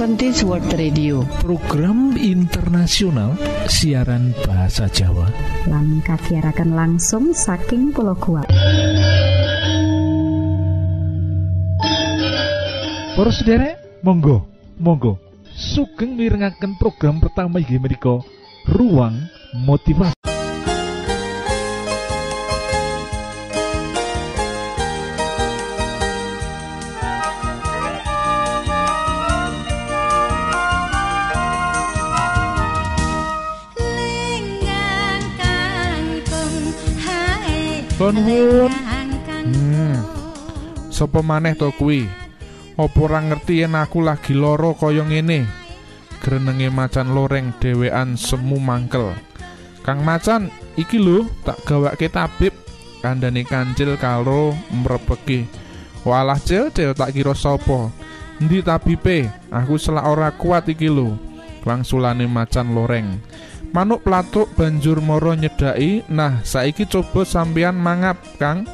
Adventist World Radio. Program internasional siaran bahasa Jawa. Lang kasiarakan langsung saking pulau kuat Para sederek monggo monggo. Sugeng mirengaken program pertama inggih menika ruang motivasi Nuwun. Hmm. Sopo maneh to kuwi? Apa ora ngerti yen aku lagi lara kaya ngene? Grenenge macan loreng dhewean semu mangkel. Kang Macan, iki lho tak gawake tabib. Kandhane kancil karo mrepeki. Walah cil, cil tak kira sapa? Endi tabibe? Aku selak ora kuat iki lho. Langsulane macan loreng. Manuk platuk banjur moro nyedaki, "Nah, saiki coba sampeyan mangap, Kang.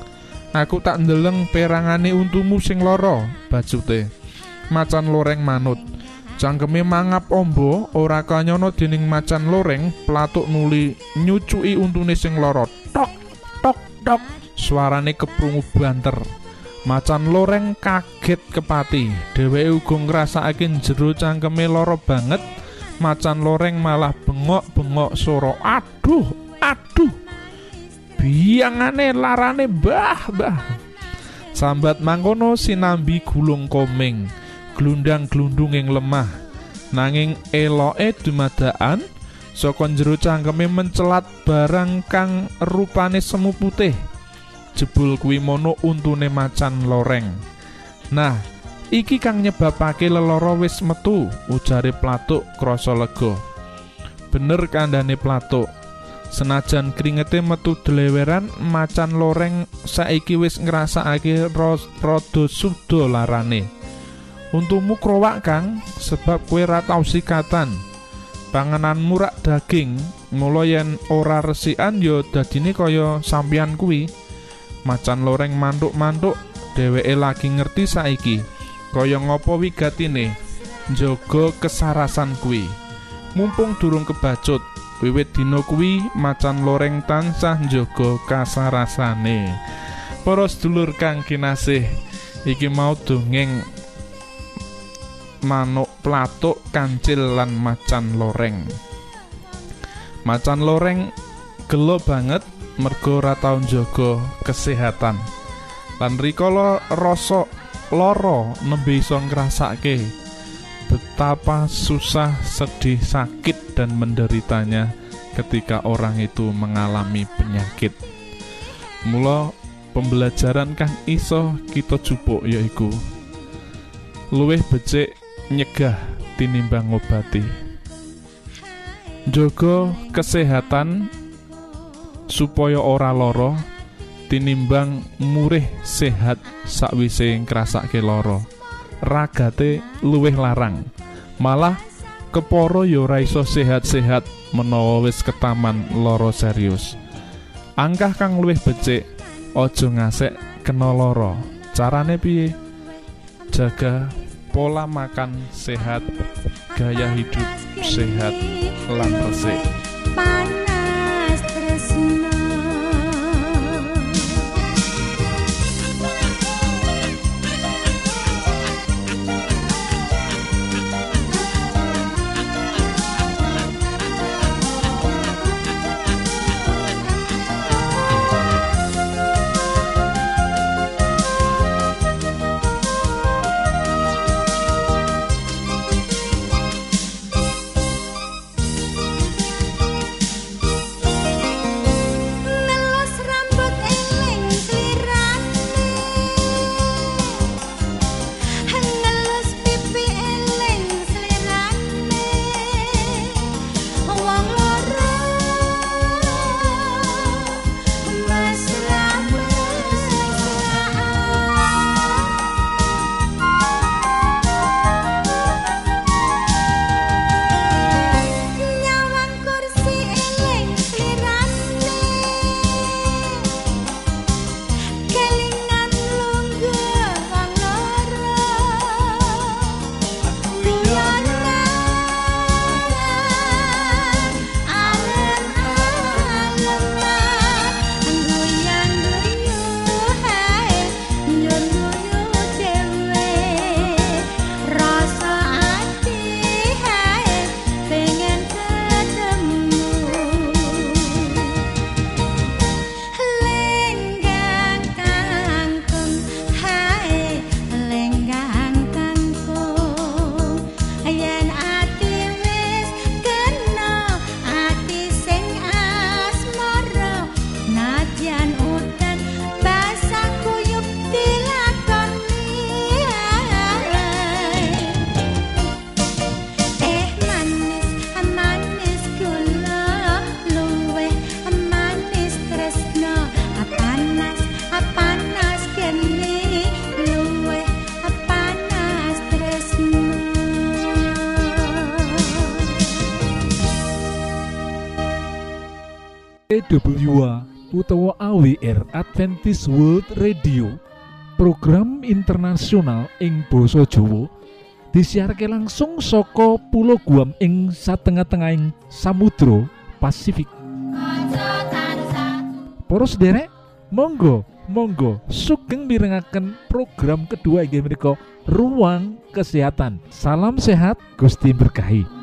Aku tak ndeleng perangane untumu sing lara." Bajute. Macan loreng manut. Cangkeme mangap ombo ora kanyono dening macan loreng, platuk nuli nyucuki untune sing lara. Tok, tok, tok. Suarane keprungu banter. Macan loreng kaget kepati. Dheweke uga ngrasakake jero cangkeme lara banget. Macan loreng malah bengok-bengok soro. Aduh aduh. Biangane larane bah bah sambat mangkono sinambi gulung komeng glundang glundung yang lemah. Nanging eloke dumadaan saka jero cangkeme mencelat barang kang rupane semu putih. Jebul kuwi mono untune macan loreng. Nah Iki kang nyebabake leloro wis metu ujare platuk krasa lega. Bener kandhane platuk. Senajan kringete metu deleweran macan loreng saiki wis ngrasakake rada suda larane. Untumu krowak Kang sebab kowe ra tau sikatan. Panganan murak daging, mula yen ora resikan ya dadine kaya sampeyan kuwi. Macan loreng mantuk-mantuk dheweke lagi ngerti saiki. Kaya ngopo wigatine? Njaga kesarasan kuwi. Mumpung durung kebacut wiwit dina kuwi macan loreng tansah njaga kasarasane. Para sedulur kang kinasih iki mau dongeng manuk platuk kancil lan macan loreng. Macan loreng gelo banget mergo ora tau njaga kesehatan. Lan rikala rasa loro nembe iso ngrasake betapa susah, sedih, sakit dan menderitanya ketika orang itu mengalami penyakit. Mula pembelajaran kang iso kita jupuk yaiku luwih becik nyegah tinimbang ngobati. Jogo kesehatan supaya ora loro tinimbang murih sehat sakwise ngrasake lara. Ragate luwih larang. Malah keporo yo ora iso sehat-sehat menawa wis ketaman lara serius. Angkah kang luwih becik aja ngasek kena lara. Carane piye? Jaga pola makan sehat gaya hidup sehat lan resik AWR Adventist World Radio program internasional ing basa Jawa disiharke langsung saka pulau Guam ing satengah-tengahing Samudra Pasifik. Poros derek Monggo Monggo sugeng mirengaken program kedua menika Ruang Kesehatan. Salam sehat Gusti berkahi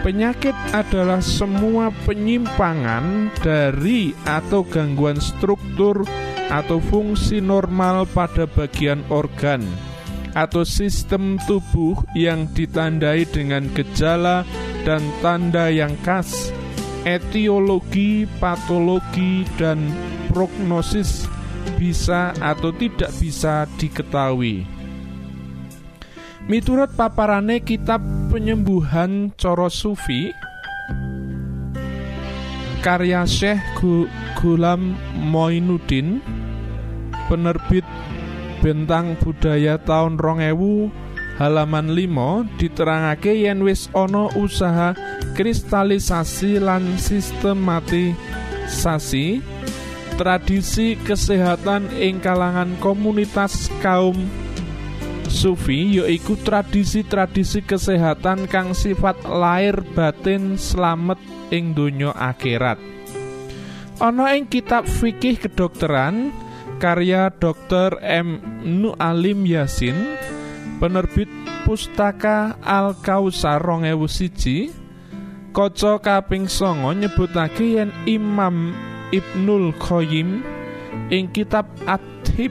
Penyakit adalah semua penyimpangan dari atau gangguan struktur atau fungsi normal pada bagian organ atau sistem tubuh yang ditandai dengan gejala dan tanda yang khas, etiologi, patologi, dan prognosis bisa atau tidak bisa diketahui. Miturut paparane kitab penyembuhan coro sufi karya Syekh Gu Gulam Moinuddin penerbit Bentang Budaya tahun 2000 halaman 5 diterangake yen wis ana usaha kristalisasi lan sistematisasi tradisi kesehatan ing kalangan komunitas kaum Sufi yaiku tradisi-tradisi kesehatan kang sifat lahir batin slamet ing donya akhirat. Ana ing kitab fikih kedokteran karya Dr. M. Nualim Yasin, penerbit Pustaka Al Kausar 2001, kaca kaping songo nyebutake yen Imam Ibnul Qayyim ing kitab At-Tib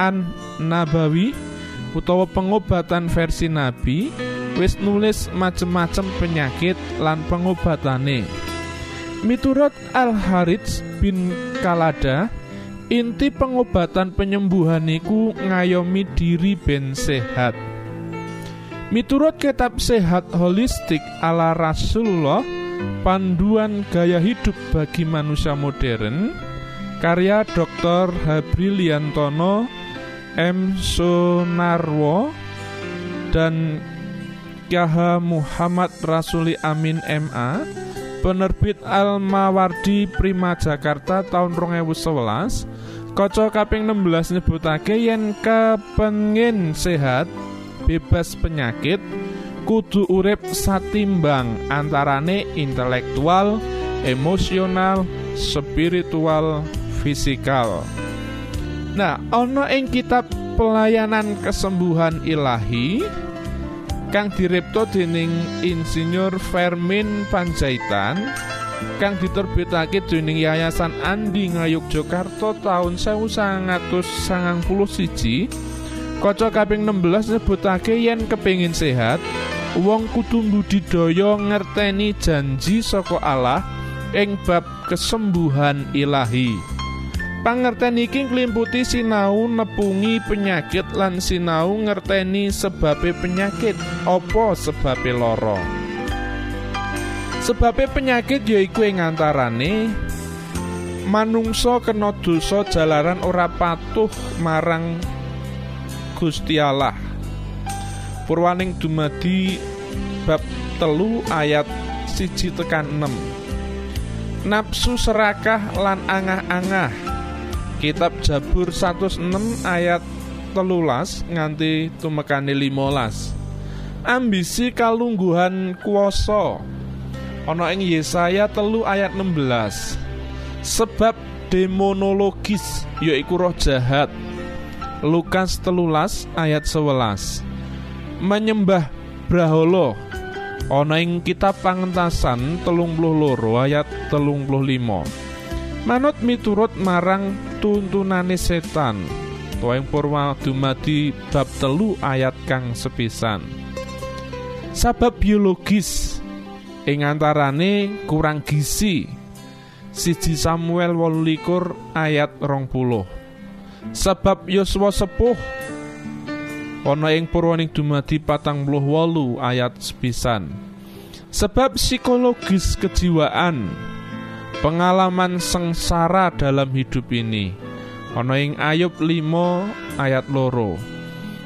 An Nabawi utawa pengobatan versi Nabi wis nulis macem-macem penyakit lan pengobatane. Miturut Al Harits bin Kalada, inti pengobatan penyembuhan iku ngayomi diri ben sehat. Miturut kitab sehat holistik ala Rasulullah, panduan gaya hidup bagi manusia modern, karya Dr. Habriliantono M. Sunarwo dan Kyaha Muhammad Rasuli Amin MA penerbit Al-Mawardi Prima Jakarta tahun 2011 Koco kaping 16 nyebutake yen kepengin sehat bebas penyakit kudu urip satimbang antarane intelektual, emosional, spiritual, fisikal. Nah, ono ing kitab pelayanan kesembuhan ilahi kang direpto dening Insinyur Fermin Panjaitan kang diterbitake dening Yayasan Andi Ngayogyakarta tahun 1991 Kaca kaping 16 nyebutake yen kepingin sehat wong kudu budidaya ngerteni janji saka Allah ing bab kesembuhan ilahi. Pangerten iki nglimputi sinau nepungi penyakit lan sinau ngerteni sebabe penyakit apa sebabe loro. Sebabe penyakit yaiku ing antarane manungsa kena dosa jalaran ora patuh marang Gusti Allah. Purwaning dumadi bab telu ayat siji tekan 6. Nafsu serakah lan angah-angah Kitab Jabur 106 ayat telulas nganti tumekane 15 Ambisi kalungguhan kuoso Ana ing Yesaya telu ayat 16 Sebab demonologis yaiku roh jahat. Lukas telulas ayat 11 Menyembah Braholo Ana ing kitab pangentasan telung loro ayat telung limo Manut miturut marang tuntunane setan. Tuwing purwa dumadi bab telu ayat kang sepisan. Sabab biologis. Ing antarane kurang gizi. Siji Samuel wolulikur ayat rong puluh. Sebab Yosua sepuh. Ana ing purwaning dumadi patang puluh wolu ayat sepisan. Sebab psikologis kejiwaan pengalaman sengsara dalam hidup ini. Ana ing Ayub 5 ayat loro.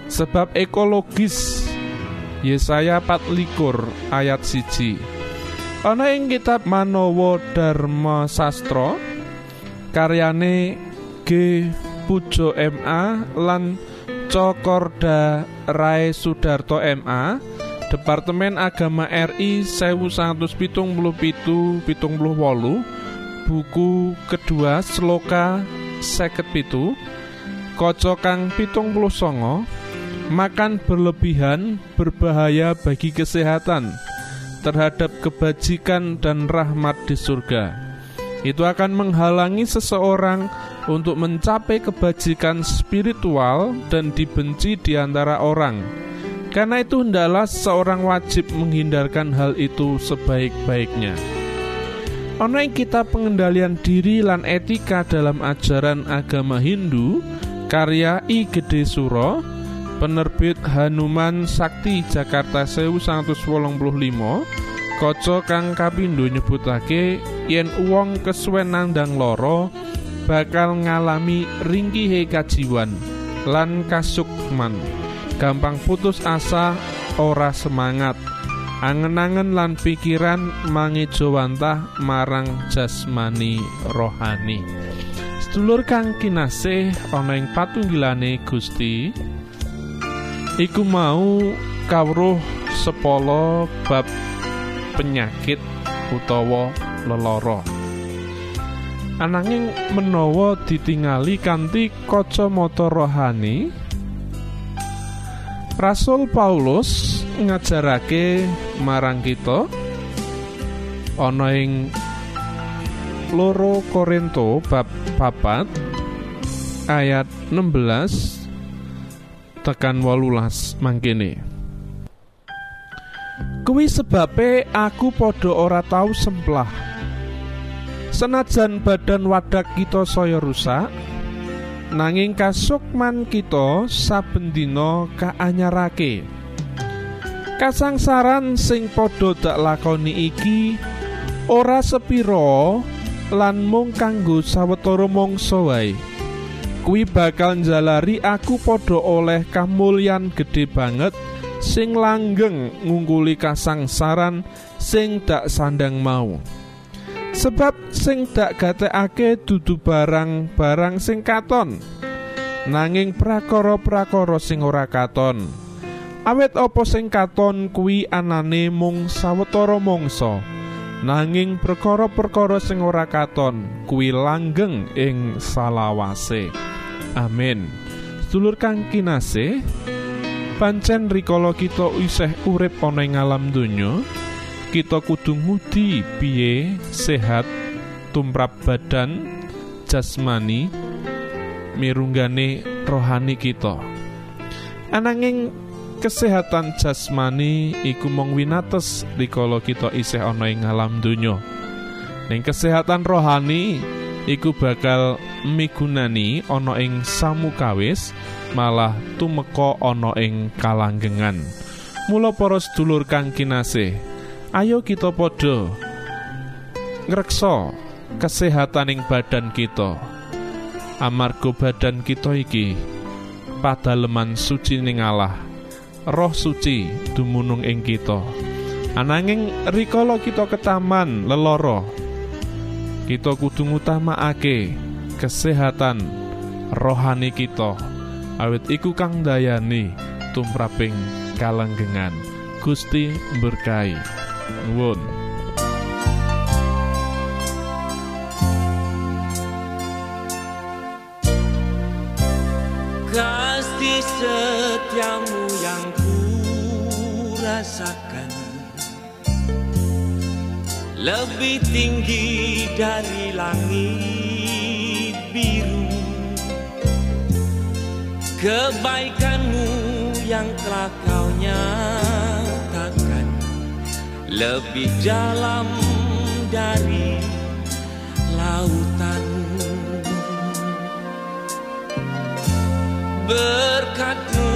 Sebab ekologis Yesaya 4 likur ayat siji. Ana ing kitab Manowo Dharma Sastra karyane G. Pujo MA lan Cokorda Rai Sudarto MA Departemen Agama RI 1177 78 buku kedua Sloka seket pitu Koco kang pitung puluh songo Makan berlebihan berbahaya bagi kesehatan terhadap kebajikan dan rahmat di surga. Itu akan menghalangi seseorang untuk mencapai kebajikan spiritual dan dibenci di antara orang. Karena itu hendaklah seorang wajib menghindarkan hal itu sebaik-baiknya. Ono ing kitab pengendalian diri lan etika dalam ajaran agama Hindu karya I. Gede Suro penerbit Hanuman Sakti Jakarta 1185 Koco kang kapindo nyebutake yen uwong kesuwen nandang loro bakal ngalami ringkihe kajiwan lan kasukman. Gampang putus asa ora semangat angen-angen lan pikiran mangejowantah marang jasmani rohani. Sedulur kang kinasih ana ing patunggilane Gusti iku mau kawruh sepolo bab penyakit utawa leloro ananging menawa ditingali kanthi kacamata rohani Rasul Paulus ngajarake marang kita ana ing loro Korinto bab papat ayat 16 tekan wolulas mangkene. Kuwi sebabe aku podo ora tau semplah Senajan badan wadak kita saya rusak nanging kasukman kita saben dina kaanyarake. Kasangsaran sing padha dak lakoni iki ora sepiro lan mung kanggo sawetara mangsa wae. Kuwi bakal njalari aku padha oleh kamulyan gede banget sing langgeng ngungkuli kasangsaran sing dak sandang mau sebab sing dak gatekake dudu barang-barang sing katon. Nanging prakara-prakara sing ora katon. Awet apa sing katon kuwi anane mung sawetara mangsa. Nanging perkara-perkara sing ora katon kuwi langgeng ing salawase. Amin. Sedulur kang kinasih pancen rikala kita isih urip ana ing alam donya kita kudu ngudi piye? Sehat tumrap badan jasmani mirunggane rohani kita. Ananging kesehatan jasmani iku mung winates rikala kita isih ana ing alam donya. Ning kesehatan rohani iku bakal migunani ana ing samukawis malah tumeka ana ing kalanggengan. Mula para sedulur kang kinasih ayo kita padha ngreksa kesehataning badan kita. Amarga badan kita iki padaleman suci ning Allah roh suci dumunung ing kita. Ananging rikala kita ketaman leloro kita kudu ngutamakake kesehatan rohani kita. Awit iku kang dayani tumraping kalanggengan Gusti berkahi nuwun kasih setiamu yang ku rasakan lebih tinggi dari langit biru. Kebaikanmu yang telah kau nyatakan lebih dalam dari lautan. Berkatmu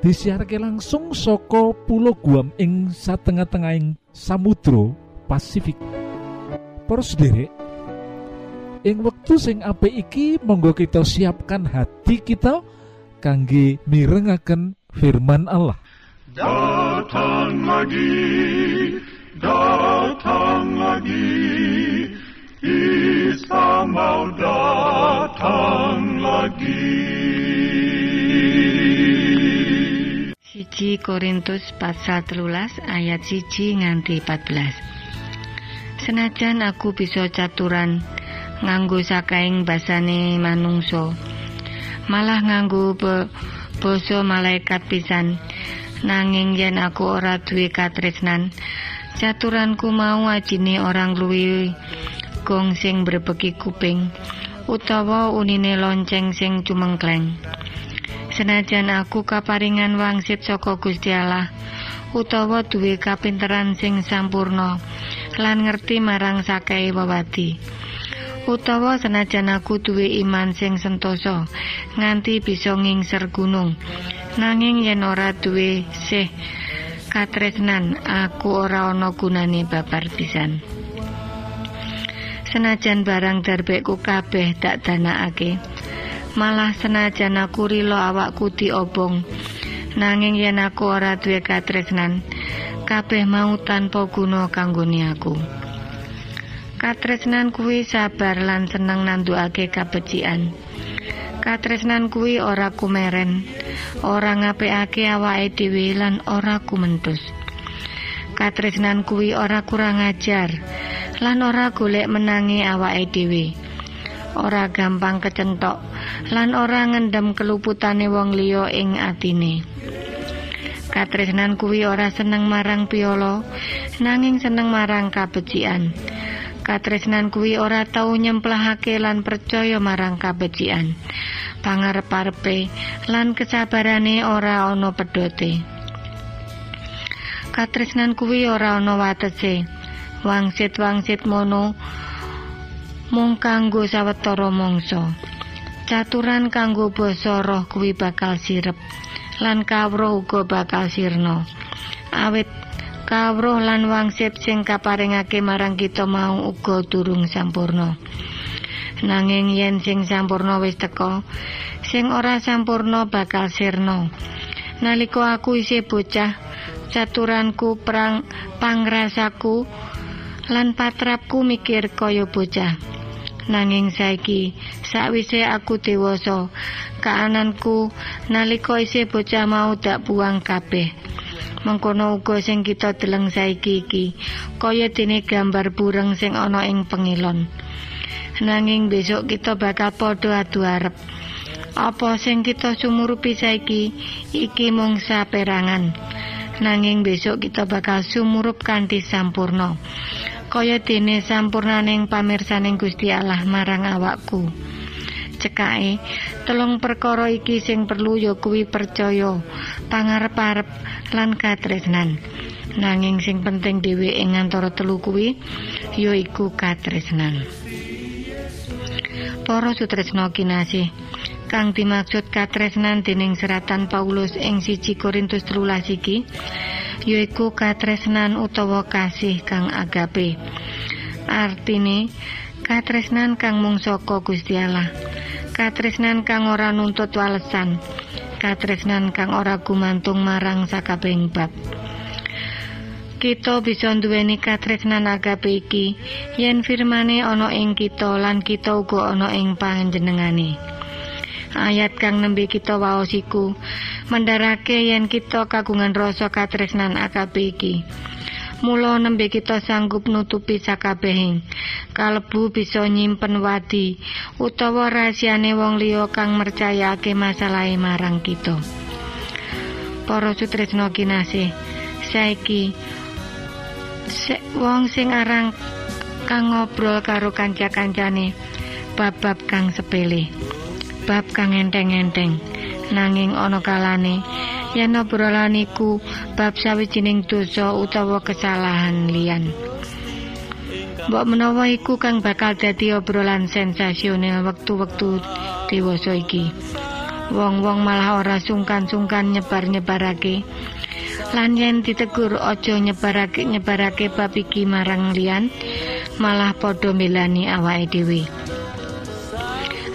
disiharke langsung saka pulau Guam ing satengah-tengahing Samudra Pasifik sederek ing wektu sing apik iki monggo kita siapkan hati kita kangge mirengaken firman Allah Datang lagi, datang lagi, Isa mau datang lagi. Siji Korintus pasal telulas ayat siji nganti 14 Senajan aku bisa caturan nganggo sakaing basane manungso malah nganggo basa malaikat pisan. Nanging yen aku ora duwe katresnan caturanku mau ajine orang luwi gong sing brebeki kuping utawa unine lonceng sing cumengkleng Senajan aku kaparingan wangsit saka Gusti Allah utawa duwe kapinteran sing sampurna lan ngerti marang sakehe wewadi utawa senajan aku duwe iman sing sentosa nganti bisa ngingser gunung. Nanging yen ora duwe sih katresnan aku ora ana gunane babar pisan senajan barang darbekku kabeh tak danakake malah senajan aku rilo awakku diobong. Nanging yen aku ora duwe katresnan kabeh mau tanpa guna kanggone aku. Katresnan kuwi sabar lan seneng nandukake kabecikan. Katresnan kuwi ora kumeren ora ngapikake awake dhewe lan ora kumentus. Katresnan kuwi ora kurang ajar lan ora golek menangi awake dhewe. Ora gampang kecentok lan ora ngendem keluputane wong liya ing atine. Katresnan kuwi ora seneng marang piolo nanging seneng marang kabecikan. Katresnan kuwi ora tau nyemplahake lan percaya marang kabecikan. Pangarep-arepe lan kesabarane ora ana pedote. Katresnan kuwi ora ana watese. Wangsit-wangsit mono mung kanggo sawetara mangsa caturan kanggo basa roh kuwi bakal sirep lan kawruh uga bakal sirna. Awit kawruh lan wangsit sing kaparingake marang kita mau uga durung sampurna. Nanging yen sing sampurna wis teka sing ora sampurna bakal sirna. Nalika aku isih bocah caturanku perang pangrasaku lan patrapku mikir kaya bocah nanging saiki sakwise aku dewasa. Kaananku nalika isih bocah mau dak buang kabeh. Mengkono uga sing kita deleng saiki iki kaya dene gambar bureng sing ana ing pengilon. Nanging besok kita bakal padha adu arep. Apa sing kita sumurupi saiki iki mung saperangan. Nanging besok kita bakal sumurup kanthi sampurna kaya dene sampurnaning pamirsaning Gusti Allah marang awakku. Cekake telung perkara iki sing perlu ya kuwi percaya pangarep-arep lan katresnan. Nanging sing penting dhewe ing antara telu kuwi yaiku katresnan. Para sutresna kinasih kang dimaksud katresnan dening seratan Paulus ing siji Korintus 13 iki yaiku katresnan utawa kasih kang agape Artine katresnan kang mung saka Gusti Allah. Katresnan kang ora nuntut walesan. Katresnan kang ora gumantung marang sakabehing bab. Kita bisa nduweni katresnan agape iki yen firmane ana ing kita lan kita uga ana ing panjenengane. Ayat kang nembe kita waos iku mendharake yen kita kagungan rasa katresnan agape iki. Mula nembe kita sanggup nutupi sakabehing kalebu bisa nyimpen wadi utawa rahasiane wong liya kang mercayake masalahe marang kita. Para sutresna kinasih, saiki se- wong sing arang kang ngobrol karo kanca-kancane bab-bab kang sepele. Bab kang enteng-enteng nanging ana kalane yen obrolan iku bab sawijining dosa utawa kesalahan liyan. Mbok menawa iku kang bakal dadi obrolan sensasional wektu-wektu dewasa iki. Wong-wong malah ora sungkan-sungkan nyebar-nyebarake. Lan yen ditegur aja nyebarake nyebarake bab iki marang liyan, malah padha mbelani awake dhewe.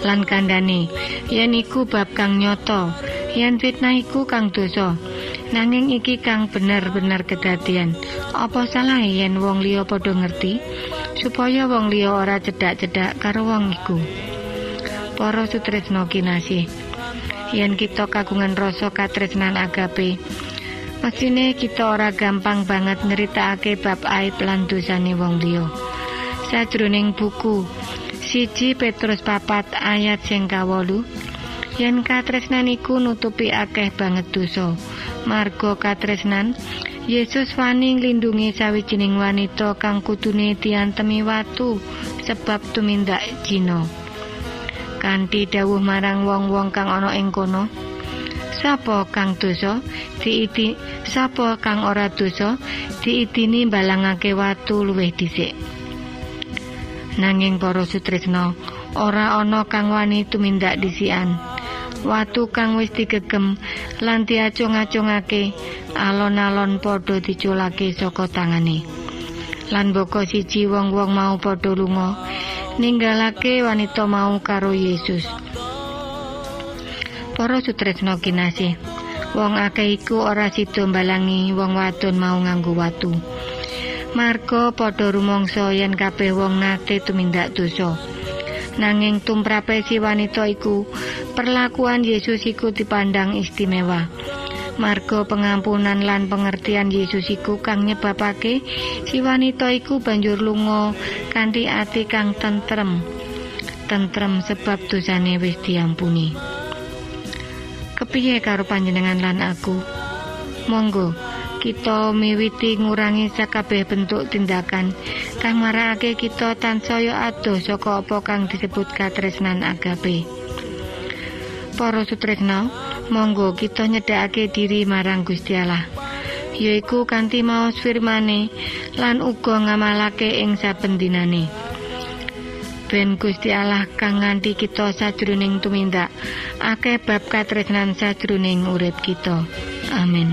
Lan kandhane, yen iku bab kang nyoto, yen fitnah iku kang dosa. Nanging iki kang bener-bener kedadian. Apa salah yen wong liya padha ngerti supaya wong liya ora cedak-cedak karo wong iku. Para sutresna kinasih. Yen kita kagungan rasa katresnan agape, Mesine kita ora gampang banget nyeritakake bab aib lan dosane wong liya. Sajroning buku siji Petrus papat ayat sing kawolu yen katresnan iku nutupi akeh banget dosa. Marga katresnan Yesus wani nglindungi sawijining wanita kang kudune diantemi watu sebab tumindak jina. Kanthi dawuh marang wong-wong kang ana ing kono, Sapa kang dosa diiti sapa kang ora dosa diidini balangake watu luwih dhisik. Nanging para sutresna ora ana kang wani tumindak dhisikan. Watu kang wis digegem lan diacung-acungake alon-alon padha diculake saka tangane. Lan boko siji wong-wong mau padha lunga ninggalake wanita mau karo Yesus. Para sutresna kinasih, wong akeh iku ora sida mbalangi wong wadon mau nganggo watu. Marga padha rumangsa yen kabeh wong nate tumindak dosa. Nanging tumrape si wanita iku, perlakuan Yesus iku dipandang istimewa. Marga pengampunan lan pengertian Yesus iku kang nyebabake si wanita iku banjur lunga kanthi ati kang tentrem. Tentrem sebab dosane wis diampuni. Kepiye karo panjenengan lan aku? Monggo kita miwiti ngurangi sakabeh bentuk tindakan kang marakake kita tansaya adoh saka apa kang disebut katresnan agape. Para sutresna, monggo kita nyedhakake diri marang Gusti Allah. Yaiku kanthi maos firmane lan uga ngamalake ing saben dinane. Ben Gusti Allah kang nganti kita sajroning tumindak akeh bab katresnan sajroning urip kita. Amin.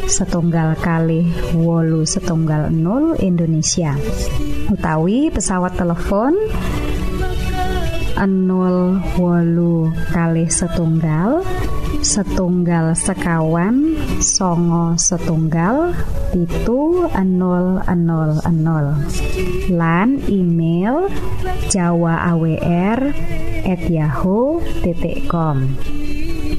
setunggal kali wolu setunggal 0 Indonesia. Utawi pesawat telepon 0 wolu kali setunggal setunggal sekawan songo setunggal pitu 000 lan email jawa awr at yahoo.com